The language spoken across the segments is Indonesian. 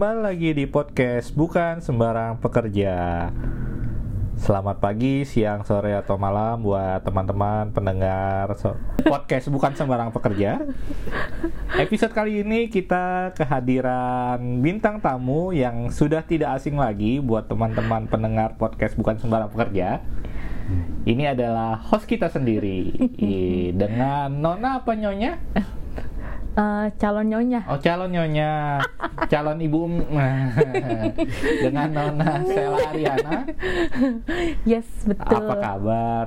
Kembali lagi di podcast Bukan Sembarang Pekerja. Selamat pagi, siang, sore, atau malam buat teman-teman pendengar so- podcast Bukan Sembarang Pekerja. Episode kali ini kita kehadiran bintang tamu yang sudah tidak asing lagi buat teman-teman pendengar podcast Bukan Sembarang Pekerja. Ini adalah host kita sendiri dengan Nona apa Nyonya? Eh, calon nyonya. Oh calon nyonya, calon ibu dengan Nona Sela Ariana. Yes, betul. Apa kabar?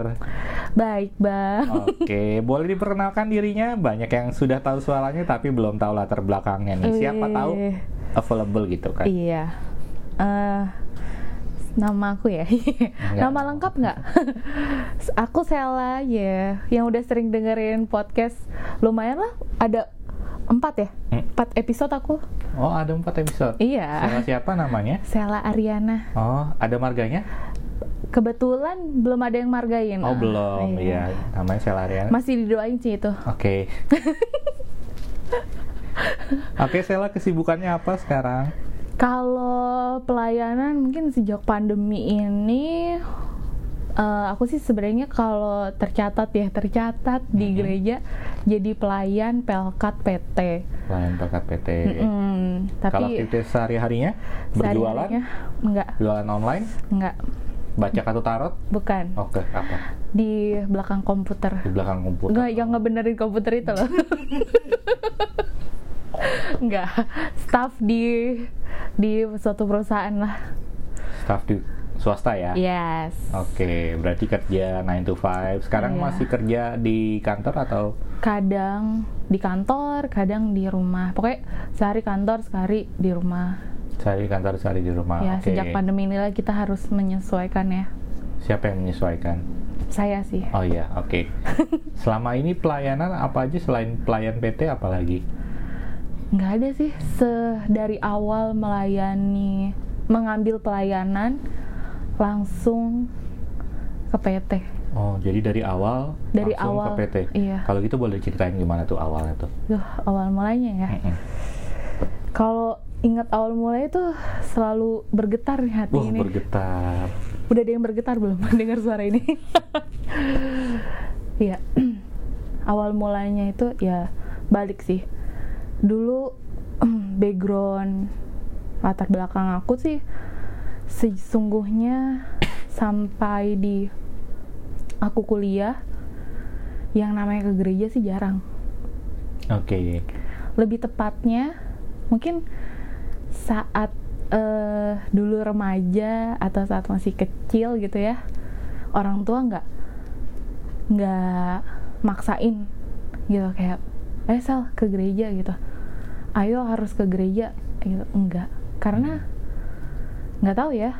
Baik, Bang. Oke, boleh diperkenalkan dirinya. Banyak yang sudah tahu suaranya tapi belum tahu latar belakangnya nih. Siapa tahu available gitu kan? Iya. Eh, nama aku ya. nama lengkap nggak? aku Sela ya, yang udah sering dengerin podcast. Lumayan lah, ada empat ya, Hmm. empat episode aku. Oh ada empat episode. Iya. Sela siapa namanya? Sela Ariana. Oh ada marganya? Kebetulan belum ada yang margain. Oh Ah, belum, iya. Namanya Sela Ariana. Masih didoain sih itu. Oke. Oke, Sela kesibukannya apa sekarang? Kalau pelayanan mungkin sejak pandemi ini eh, aku sih sebenarnya kalau tercatat ya tercatat di Mhm. gereja jadi pelayan Pelkat PT. Pelayan Pekat PT. Mm-mm, Kalau tapi aktivitas sehari-harinya berjualan, sehari-harinya enggak, jualan online, enggak, baca kartu tarot. bukan Oke, apa? di belakang komputer. Di belakang komputer. Enggak, yang ngebenerin komputer itu loh. enggak, staff di di suatu perusahaan lah. Staff di swasta ya. Yes. Oke, berarti kerja 9 to 5. Sekarang Iya. masih kerja di kantor atau kadang di kantor, kadang di rumah. Pokoknya sehari kantor, sekali di rumah. sehari kantor sehari di rumah? ya, Oke. sejak pandemi inilah kita harus menyesuaikan ya. Siapa yang menyesuaikan? Saya sih. Oh iya, oke. Selama ini pelayanan apa aja selain pelayan PT apalagi? Nggak ada sih se dari awal melayani mengambil pelayanan langsung ke PT. Oh, jadi dari awal Dari langsung awal, ke PT. iya. Kalau gitu boleh ceritain gimana tuh awalnya tuh? Duh, awal mulanya ya. Mm-mm. Kalau ingat awal mulai itu selalu bergetar nih hati Wah, ini. bergetar. Udah ada yang bergetar belum mendengar suara ini? Iya. Awal mulanya itu ya balik sih. Dulu background latar belakang aku sih sesungguhnya sampai di aku kuliah yang namanya ke gereja sih jarang. Oke. Lebih tepatnya mungkin saat eh, dulu remaja atau saat masih kecil gitu ya orang tua nggak nggak maksain gitu kayak eh sel ke gereja gitu ayo harus ke gereja gitu enggak karena nggak tahu ya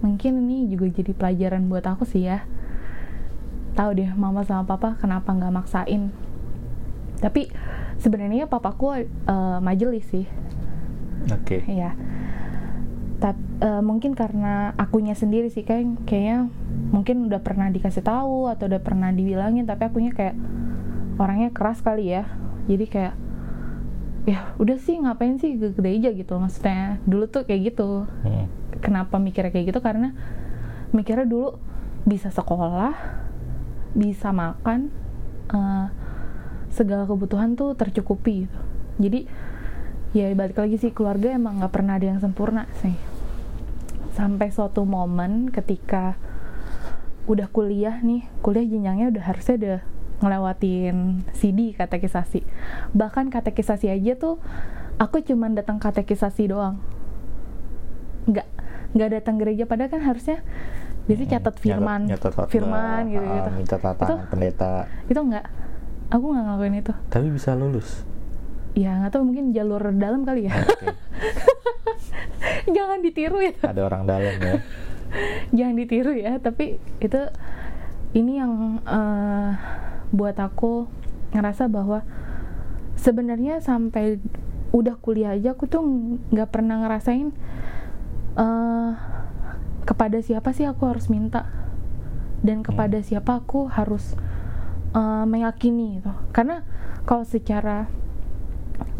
mungkin ini juga jadi pelajaran buat aku sih ya tahu deh mama sama papa kenapa nggak maksain tapi sebenarnya papaku eh, majelis sih Oke. Iya. Tapi mungkin karena akunya sendiri sih kayak kayaknya mungkin udah pernah dikasih tahu atau udah pernah dibilangin tapi akunya kayak orangnya keras kali ya. Jadi kayak ya udah sih ngapain sih ke gereja gitu maksudnya. Dulu tuh kayak gitu. Hmm. Kenapa mikirnya kayak gitu? Karena mikirnya dulu bisa sekolah, bisa makan, eh, segala kebutuhan tuh tercukupi gitu. Jadi ya balik lagi sih keluarga emang nggak pernah ada yang sempurna sih. Sampai suatu momen ketika udah kuliah nih kuliah jenjangnya udah harusnya udah ngelewatin CD katekisasi. Bahkan katekisasi aja tuh aku cuman datang katekisasi doang nggak datang gereja padahal kan harusnya biasanya catat firman Nyatet- nyatet firman gitu ah, gitu minta tangan Itu- pendeta. itu nggak aku nggak ngelakuin itu Tapi bisa lulus. ya nggak tahu mungkin jalur dalam kali ya Oke. jangan ditiru ya Ada orang dalam ya. jangan ditiru ya tapi itu ini yang eh, buat aku ngerasa bahwa sebenarnya sampai udah kuliah aja aku tuh nggak pernah ngerasain eh, kepada siapa sih aku harus minta? Dan kepada siapa aku harus eh, meyakini gitu. Karena kalau secara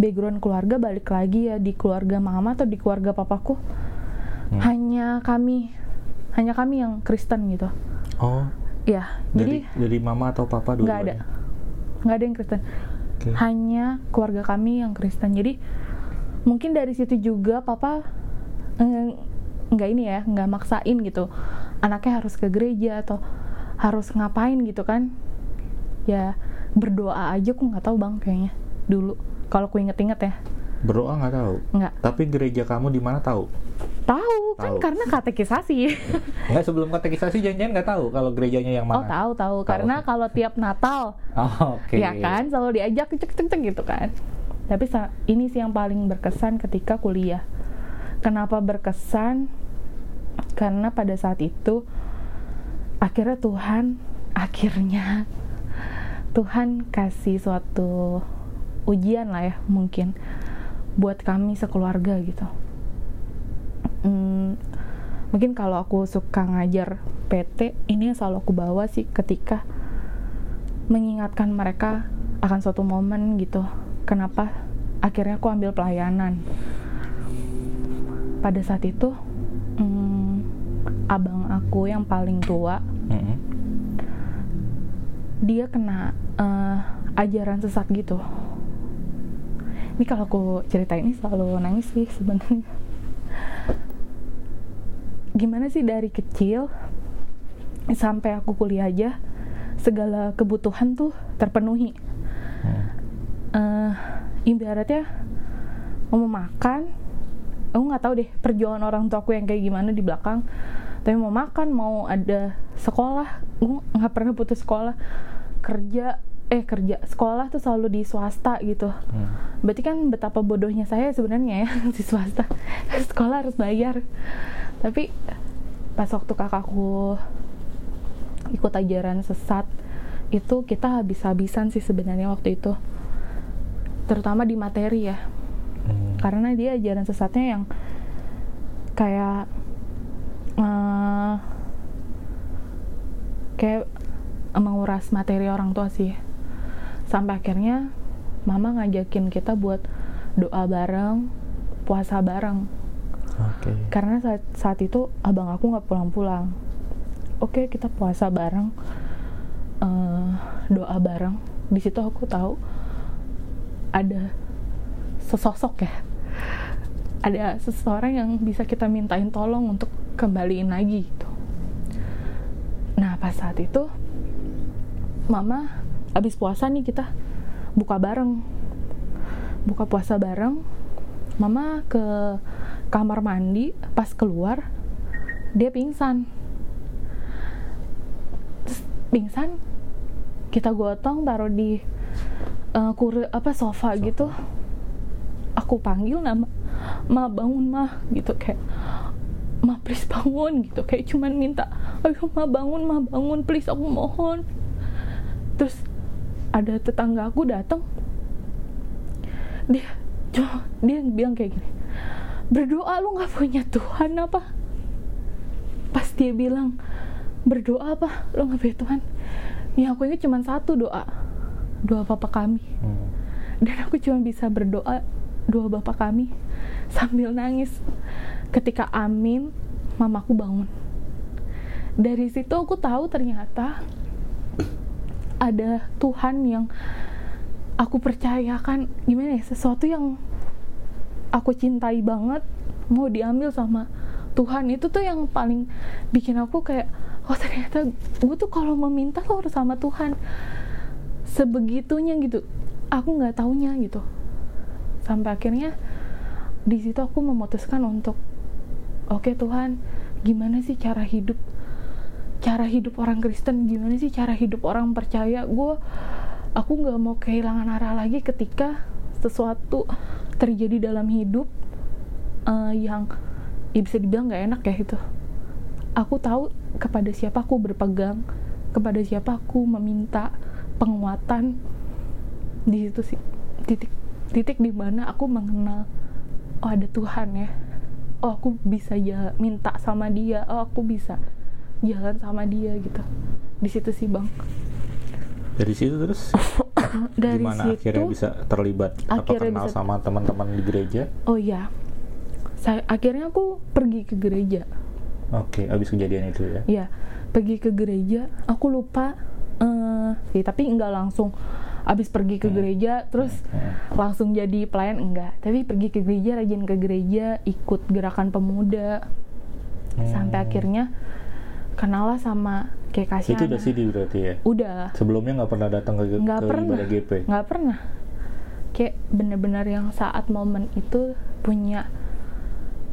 background keluarga balik lagi ya di keluarga mama atau di keluarga papaku Hmm. hanya kami hanya kami yang Kristen gitu. Oh, ya dari jadi dari mama atau papa dulu? nggak ada. nggak ada yang Kristen. Oke. hanya keluarga kami yang Kristen. Jadi mungkin dari situ juga papa nggak ini ya nggak maksain gitu. Anaknya harus ke gereja atau harus ngapain gitu kan. Ya berdoa aja aku nggak tahu bang kayaknya dulu. Kalau aku inget-inget ya. Berdoa nggak tahu. nggak. Tapi gereja kamu di mana tahu? tahu kan Tahu. karena katekisasi. Nggak sebelum katekisasi janjian nggak tahu kalau gerejanya yang oh mana. tahu tahu. Karena kalau tiap Natal Oh, Oke. ya kan selalu diajak cek cek cek gitu kan. Tapi ini sih yang paling berkesan ketika kuliah. Kenapa berkesan karena pada saat itu akhirnya Tuhan akhirnya Tuhan kasih suatu ujian lah ya mungkin buat kami sekeluarga gitu. Hmm, mungkin kalau aku suka ngajar PT ini yang selalu aku bawa sih ketika mengingatkan mereka akan suatu momen gitu. Kenapa? Akhirnya aku ambil pelayanan. Pada saat itu aku yang paling tua Mm-mm. dia kena eh, ajaran sesat gitu ini kalau aku cerita ini selalu nangis sih sebenarnya gimana sih dari kecil sampai aku kuliah aja segala kebutuhan tuh terpenuhi Hmm. eh ibaratnya mau makan aku nggak tahu deh perjuangan orang tua aku yang kayak gimana di belakang tapi mau makan mau ada sekolah. Gue nggak pernah putus sekolah. Kerja eh kerja sekolah tuh selalu di swasta gitu. Hmm. berarti kan betapa bodohnya saya sebenarnya ya di swasta. Sekolah harus bayar. Tapi pas waktu kakakku ikut ajaran sesat itu kita habis-habisan sih sebenarnya waktu itu. Terutama di materi ya. Hmm. karena dia ajaran sesatnya yang kayak eh, kayak menguras materi orang tua sih. Sampai akhirnya mama ngajakin kita buat doa bareng puasa bareng. Oke. karena saat, saat itu abang aku nggak pulang-pulang. Oke kita puasa bareng eh, doa bareng. Di situ aku tahu ada sesosok ya. Ada seseorang yang bisa kita mintain tolong untuk kembaliin lagi gitu. Nah pas saat itu mama habis puasa nih kita buka bareng. Buka puasa bareng mama ke kamar mandi pas keluar dia pingsan. Terus pingsan kita gotong taruh di eh, kure apa sofa, gitu. Aku panggil nama ma bangun ma gitu kayak ma please bangun gitu. Kayak cuman minta ayo ma bangun ma bangun please aku mohon. Terus ada tetangga aku datang. Dia cuma dia bilang kayak gini berdoa lu nggak punya Tuhan apa? Pas dia bilang berdoa apa? Lu nggak punya Tuhan? Yang aku ingat cuma satu doa doa papa kami. Hmm. dan aku cuma bisa berdoa doa bapak kami sambil nangis ketika amin mamaku bangun. Dari situ aku tahu ternyata ada Tuhan yang aku percayakan. Gimana ya? Sesuatu yang aku cintai banget mau diambil sama Tuhan. Itu tuh yang paling bikin aku kayak oh ternyata gue tuh kalau meminta tuh harus sama Tuhan. Sebegitunya gitu. Aku nggak taunya gitu. Sampai akhirnya di situ aku memutuskan untuk oke Tuhan gimana sih cara hidup? Cara hidup orang Kristen gimana sih cara hidup orang percaya? Gue aku nggak mau kehilangan arah lagi ketika sesuatu terjadi dalam hidup eh, yang ya bisa dibilang nggak enak ya itu aku tahu kepada siapa aku berpegang kepada siapa aku meminta penguatan di situ sih titik titik di mana aku mengenal oh ada Tuhan ya oh aku bisa ya minta sama dia. Oh aku bisa jalan sama dia gitu. Di situ sih bang. Dari situ terus? Dari Gimana situ akhirnya bisa terlibat atau akhirnya kenal bisa- sama teman-teman di gereja? oh ya saya akhirnya aku pergi ke gereja. Oke, abis kejadian itu ya. ya pergi ke gereja. Aku lupa eh ya, tapi nggak langsung abis pergi ke gereja terus Hmm. langsung jadi pelayan enggak tapi pergi ke gereja rajin ke gereja ikut gerakan pemuda Hmm. sampai akhirnya kenal lah sama kayak Kasyana Itu udah CD berarti ya. udah Sebelumnya nggak pernah datang ke, nggak ke pernah ibadah GP. nggak pernah kayak bener-bener yang saat momen itu punya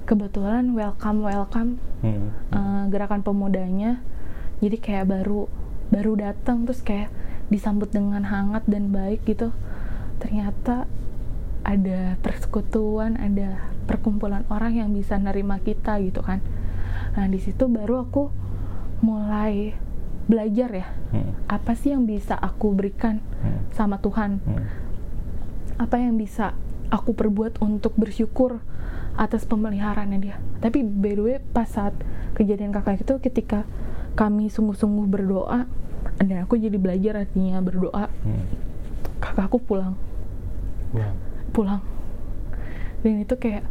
kebetulan welcome welcome Hmm. eh, gerakan pemudanya jadi kayak baru baru datang terus kayak disambut dengan hangat dan baik gitu ternyata ada persekutuan ada perkumpulan orang yang bisa nerima kita gitu kan nah di situ baru aku mulai belajar ya Hmm. apa sih yang bisa aku berikan Hmm. sama Tuhan Hmm. apa yang bisa aku perbuat untuk bersyukur atas pemeliharaannya dia. Tapi by the way pas saat kejadian kakak itu ketika kami sungguh-sungguh berdoa dan aku jadi belajar artinya berdoa Hmm. kakakku pulang Wah. pulang dan itu kayak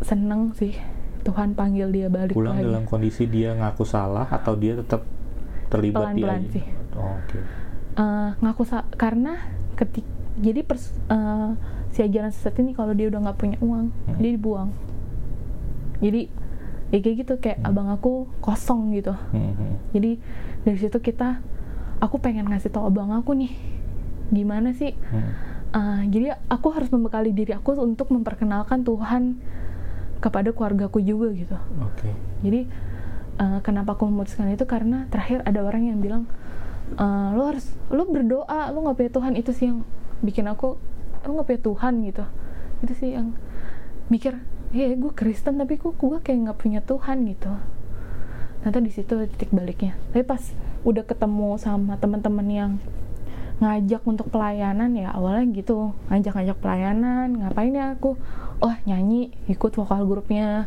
seneng sih Tuhan panggil dia balik Pulang lagi dalam kondisi dia ngaku salah atau dia tetap terlibat di Pelan-pelan aja? sih. Oh, Oke. Eh, ngaku sa- karena ketik jadi pers- eh, si ajaran sesat ini kalau dia udah nggak punya uang Hmm. dia dibuang jadi ya kayak gitu kayak Hmm. abang aku kosong gitu Hmm, hmm. jadi dari situ kita aku pengen ngasih tau abang aku nih gimana sih Hmm. Eh, jadi aku harus membekali diri aku untuk memperkenalkan Tuhan kepada keluargaku juga gitu Oke. jadi eh, kenapa aku memutuskan itu karena terakhir ada orang yang bilang eh, lo harus lo berdoa lo nggak punya Tuhan itu sih yang bikin aku lo nggak punya Tuhan gitu itu sih yang mikir ya gue Kristen tapi kok gue kayak nggak punya Tuhan gitu. Ternyata di situ titik baliknya. Tapi pas udah ketemu sama teman-teman yang ngajak untuk pelayanan ya awalnya gitu. Ngajak-ngajak pelayanan ngapain ya aku? Oh nyanyi ikut vokal grupnya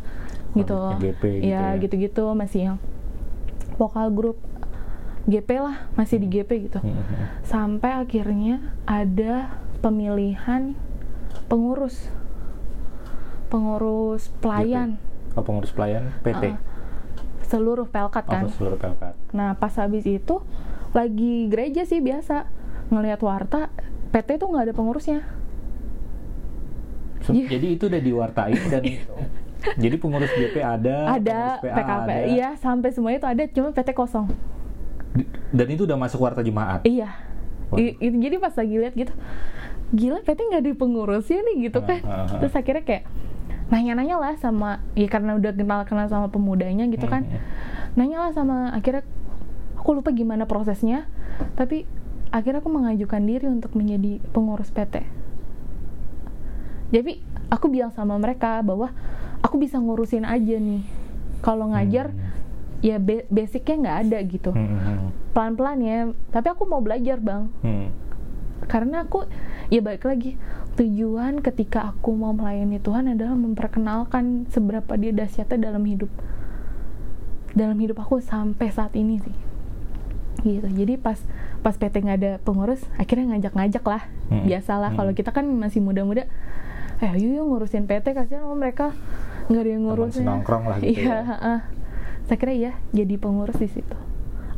gitu. GP gitu ya ya. gitu-gitu. Masih yang vokal grup GP lah masih di GP gitu. Hmm, hmm. sampai akhirnya ada pemilihan pengurus pengurus pelayan Oh, pengurus pelayan PT. Uh, seluruh pelkat Oh, kan seluruh Pelkat. Nah pas habis itu lagi gereja sih biasa ngelihat warta PT tuh nggak ada pengurusnya. So, Iya. Jadi itu udah diwartain dan jadi pengurus GP ada, ada PA PKP, ada, iya sampai semuanya itu ada, cuma PT kosong. dan itu udah masuk warta jemaat. Iya. I- i- jadi pas lagi lihat gitu, gila PT nggak ada pengurusnya nih gitu Ah, kan. ah, ah. Terus akhirnya kayak nanya-nanya lah sama, ya karena udah kenal-kenal sama pemudanya gitu kan. Hmm, Nanya lah sama akhirnya aku lupa gimana prosesnya, tapi akhirnya aku mengajukan diri untuk menjadi pengurus PT. Jadi aku bilang sama mereka bahwa aku bisa ngurusin aja nih. Kalau ngajar Hmm. ya ba- basicnya nggak ada gitu. Hmm, hmm, hmm. Pelan-pelan ya. Tapi aku mau belajar bang. Hmm. Karena aku ya balik lagi tujuan ketika aku mau melayani Tuhan adalah memperkenalkan seberapa dia dahsyatnya dalam hidup. Dalam hidup aku sampai saat ini sih. Gitu. Jadi pas pas PT nggak ada pengurus akhirnya ngajak-ngajak lah. Hmm. biasalah Hmm. kalau kita kan masih muda-muda eh ayo yuk ngurusin PT kasihan sama mereka. Nggak ada yang ngurusnya senongkrong lah gitu iya ya. heeh. saya kira ya jadi pengurus di situ.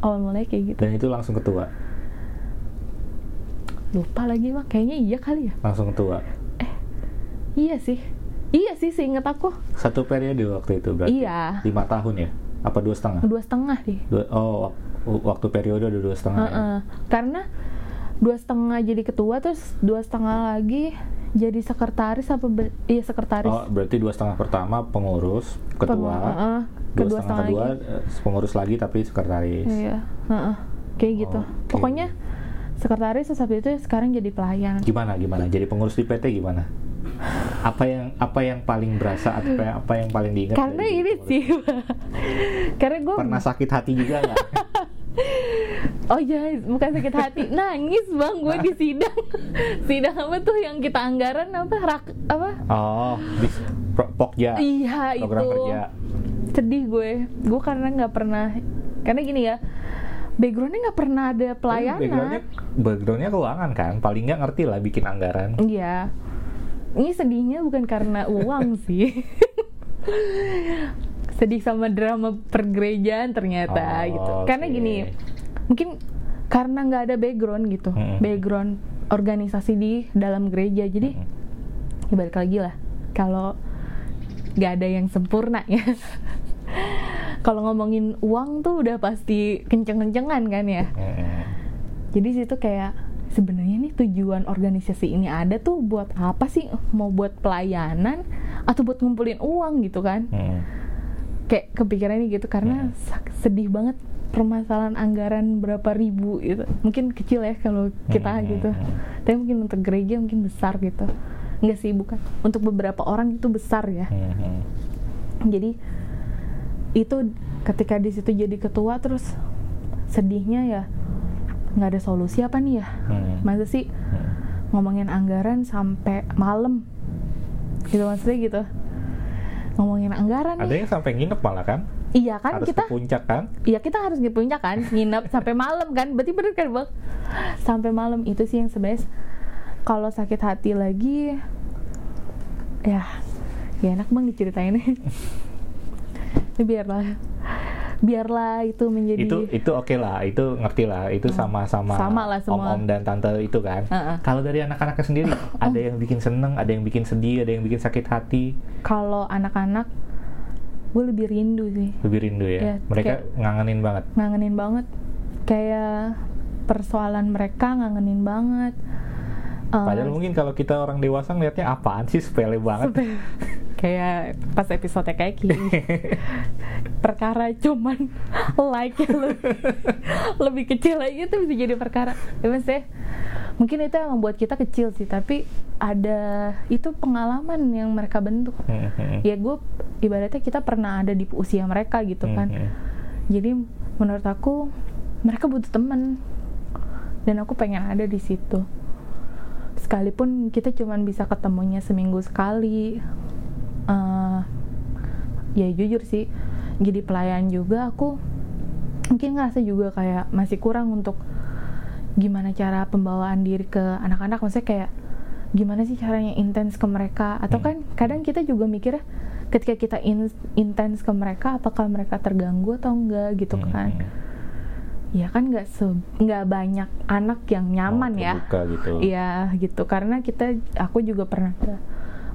Awal mulai kayak gitu. Dan itu langsung ketua, lupa lagi mah kayaknya iya kali ya langsung ketua. iya sih iya sih seinget aku Satu periode waktu itu berarti. Iya. Lima tahun ya? Apa dua setengah? dua setengah deh Dua, oh, wak- waktu periode udah dua setengah ya? Heeh. karena dua setengah jadi ketua terus dua setengah lagi jadi sekretaris apa be- iya sekretaris Oh, berarti dua setengah pertama pengurus, ketua. Pem- heeh. Dua Kedua setengah kedua eh, pengurus lagi tapi sekretaris. iya heeh. kayak gitu Oke. pokoknya sekretaris terus habis itu sekarang jadi pelayan Gimana gimana? Jadi pengurus di PT gimana? Apa yang apa yang paling berasa atau apa yang, apa yang paling diingat? karena ini pengurus? sih karena gue Pernah sakit hati juga nggak? oh ya bukan sakit hati nangis bang gue di sidang sidang apa tuh yang kita anggaran apa rak apa oh, di pro- pokja. iya program itu kerja. sedih gue gue karena nggak pernah karena gini ya backgroundnya nggak pernah ada Tapi pelayanan backgroundnya backgroundnya keuangan kan paling nggak ngerti lah bikin anggaran Iya. Ini sedihnya bukan karena uang sih. Sedih sama drama pergerejaan ternyata Oh, gitu. Karena gini, mungkin karena nggak ada background gitu, Mm-mm. background organisasi di dalam gereja. Jadi ya balik lagi lah, kalau nggak ada yang sempurna ya. Kalau ngomongin uang tuh udah pasti kenceng-kencengan kan ya. Mm-mm. Jadi situ kayak sebenarnya nih tujuan organisasi ini ada tuh buat apa sih? Mau buat pelayanan atau buat ngumpulin uang gitu kan? Mm. Kayak kepikirannya gitu karena sak- sedih banget permasalahan anggaran berapa ribu gitu. Mungkin kecil ya kalau kita gitu. Tapi mungkin untuk gereja mungkin besar gitu. Enggak sih bukan. Untuk beberapa orang itu besar ya. Mm-mm. Jadi itu ketika di situ jadi ketua terus sedihnya ya nggak ada solusi apa nih ya? Mm. masa sih Mm. ngomongin anggaran sampai malam? Gitu maksudnya gitu. Ngomongin anggaran ada nih. yang sampai nginep malah kan? Iya kan harus kita ke puncak kan? Iya kita harus di puncak kan nginep sampai malam kan? Berarti bener kan bang? Sampai malam itu sih yang sebenarnya kalau sakit hati lagi ya ya enak bang diceritain biarlah. Biarlah itu menjadi itu itu oke lah itu ngerti lah. Itu sama-sama Sama lah semua. om-om dan tante itu kan. Heeh. kalau dari anak-anaknya sendiri ada yang bikin seneng ada yang bikin sedih ada yang bikin sakit hati? Kalau anak-anak gue lebih rindu sih. Lebih rindu ya? Iya, mereka kayak- ngangenin banget? ngangenin banget. Kayak persoalan mereka ngangenin banget. Padahal mungkin kalau kita orang dewasa ngeliatnya apaan sih? Sepele banget kayak pas episode kayak gini. Perkara cuman like lebih, lebih kecil lagi itu bisa jadi perkara. Ya maksudnya mungkin itu yang membuat kita kecil sih tapi ada itu pengalaman yang mereka bentuk. Mhm. ya gue ibaratnya kita pernah ada di usia mereka gitu kan. Mhm. jadi menurut aku mereka butuh temen. Dan aku pengen ada di situ. Sekalipun kita cuman bisa ketemunya seminggu sekali Eh, ya jujur sih jadi pelayan juga aku mungkin ngerasa juga kayak masih kurang untuk gimana cara pembawaan diri ke anak-anak. Maksudnya kayak gimana sih caranya intens ke mereka? Atau Hmm. kan kadang kita juga mikirnya ketika kita in- intens ke mereka apakah mereka terganggu atau enggak gitu kan? Mhm. ya kan nggak se- nggak banyak anak yang nyaman Mau ya. gitu. Iya gitu. Karena kita aku juga pernah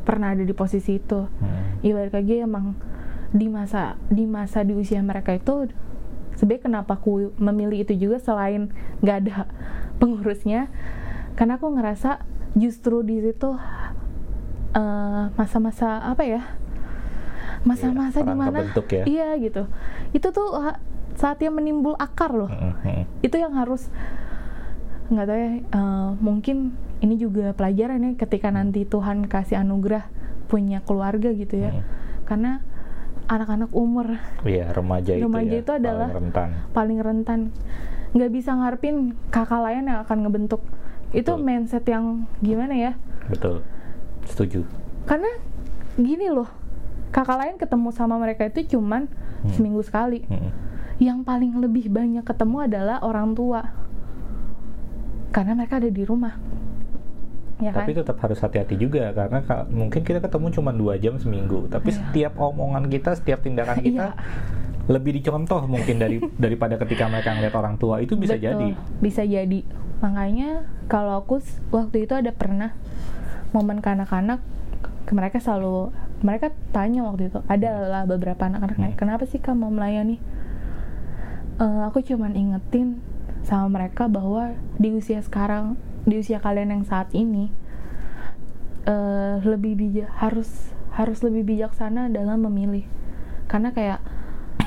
pernah ada di posisi itu Mhm. ibarat lagi emang di masa di masa di usia mereka itu sebenarnya kenapa aku memilih itu juga selain nggak ada pengurusnya karena aku ngerasa justru di situ eh, masa-masa apa ya masa-masa Iya, di orang mana kebentuk ya. iya gitu itu tuh saatnya menimbul akar loh Mhm. itu yang harus nggak tahu ya eh, mungkin ini juga pelajaran ya ketika nanti Tuhan kasih anugerah punya keluarga gitu ya Hmm. karena anak-anak umur Iya remaja, Remaja itu, itu ya, adalah- paling rentan. paling rentan nggak bisa ngarepin kakak lain yang akan ngebentuk itu Betul. mindset yang gimana ya Betul, setuju. karena gini loh kakak lain ketemu sama mereka itu cuman Hmm. seminggu sekali Mhm. yang paling lebih banyak ketemu adalah orang tua karena mereka ada di rumah ya kan Tapi tetap harus hati-hati juga karena ka- mungkin kita ketemu cuma dua jam seminggu, tapi Iya. setiap omongan kita, setiap tindakan kita Iya. lebih dicontoh mungkin dari daripada ketika mereka ngeliat orang tua itu bisa Betul, jadi. bisa jadi makanya kalau aku waktu itu ada pernah momen ke mereka selalu mereka tanya waktu itu ada lah beberapa anak-anak Hmm. kenapa sih kamu melayani Eh, aku cuman ingetin sama mereka bahwa di usia sekarang di usia kalian yang saat ini eh, lebih bijak harus harus lebih bijaksana dalam memilih. Karena kayak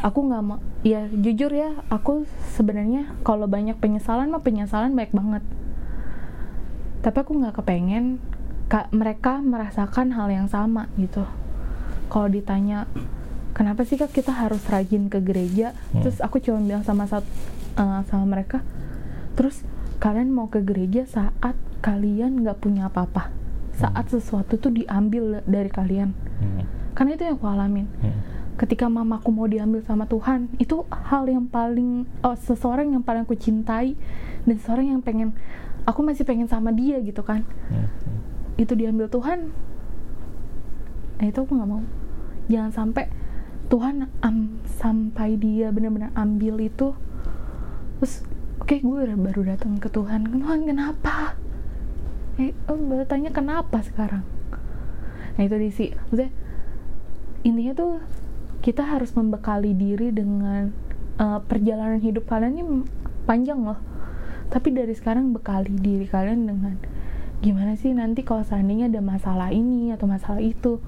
aku nggak mau ya jujur ya aku sebenarnya kalau banyak penyesalan mah penyesalan baik banget. Tapi aku nggak kepengen kak mereka merasakan hal yang sama gitu. Kalau ditanya kenapa sih kak kita harus rajin ke gereja? Hmm. terus aku cuma bilang sama satu eh, sama mereka terus kalian mau ke gereja saat kalian nggak punya apa-apa saat sesuatu tuh diambil dari kalian Mhm. karena itu yang aku alamin Mhm. ketika mamaku mau diambil sama Tuhan itu hal yang paling oh, seseorang yang paling aku cintai dan seseorang yang pengen aku masih pengen sama dia gitu kan Hmm. itu diambil Tuhan nah itu aku nggak mau jangan sampai Tuhan am- sampai dia benar-benar ambil itu terus oke gue udah baru datang ke Tuhan. Tuhan kenapa? Eh oh, baru tanya kenapa sekarang? Nah itu di si maksudnya intinya tuh kita harus membekali diri dengan eh, perjalanan hidup kalian ini panjang loh. Tapi dari sekarang bekali diri kalian dengan gimana sih nanti kalau seandainya ada masalah ini atau masalah itu?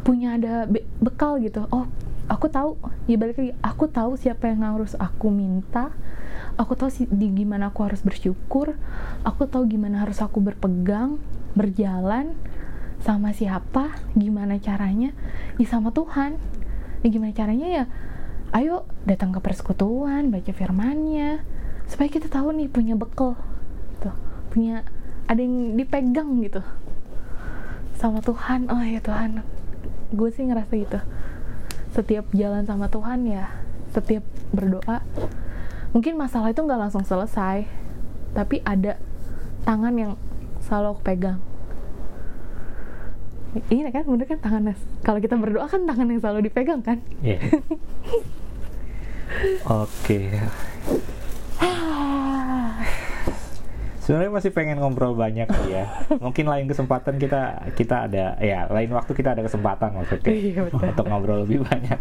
Punya ada be- bekal gitu. Oh aku tahu. Ya balik lagi aku tahu siapa yang harus aku minta aku tahu si, di gimana aku harus bersyukur aku tahu gimana harus aku berpegang berjalan sama siapa gimana caranya ya sama Tuhan. Ya gimana caranya ya ayo datang ke persekutuan baca firmannya supaya kita tahu nih punya bekal gitu punya ada yang dipegang gitu sama Tuhan. Oh ya Tuhan gue sih ngerasa gitu. Setiap jalan sama Tuhan ya setiap berdoa mungkin masalah itu nggak langsung selesai tapi ada tangan yang selalu aku pegang ini kan bener kan tangan kalau kita berdoa kan tangan yang selalu dipegang kan Iya. Oke. Sebenarnya masih pengen ngobrol banyak ya. Mungkin lain kesempatan kita kita ada ya lain waktu kita ada kesempatan maksudnya Iya, betul. untuk ngobrol lebih banyak.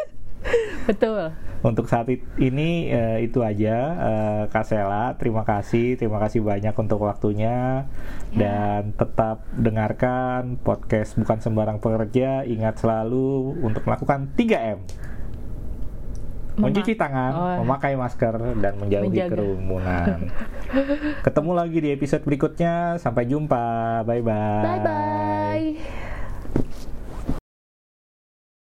betul Untuk saat ini eh, itu aja eh, Kak Sela, terima kasih, terima kasih banyak untuk waktunya Ya. dan tetap dengarkan podcast bukan sembarang pekerja. Ingat selalu untuk melakukan 3M. Mencuci tangan, Oh. memakai masker dan menjauhi Menjaga. kerumunan. Ketemu lagi di episode berikutnya. Sampai jumpa. Bye bye. bye bye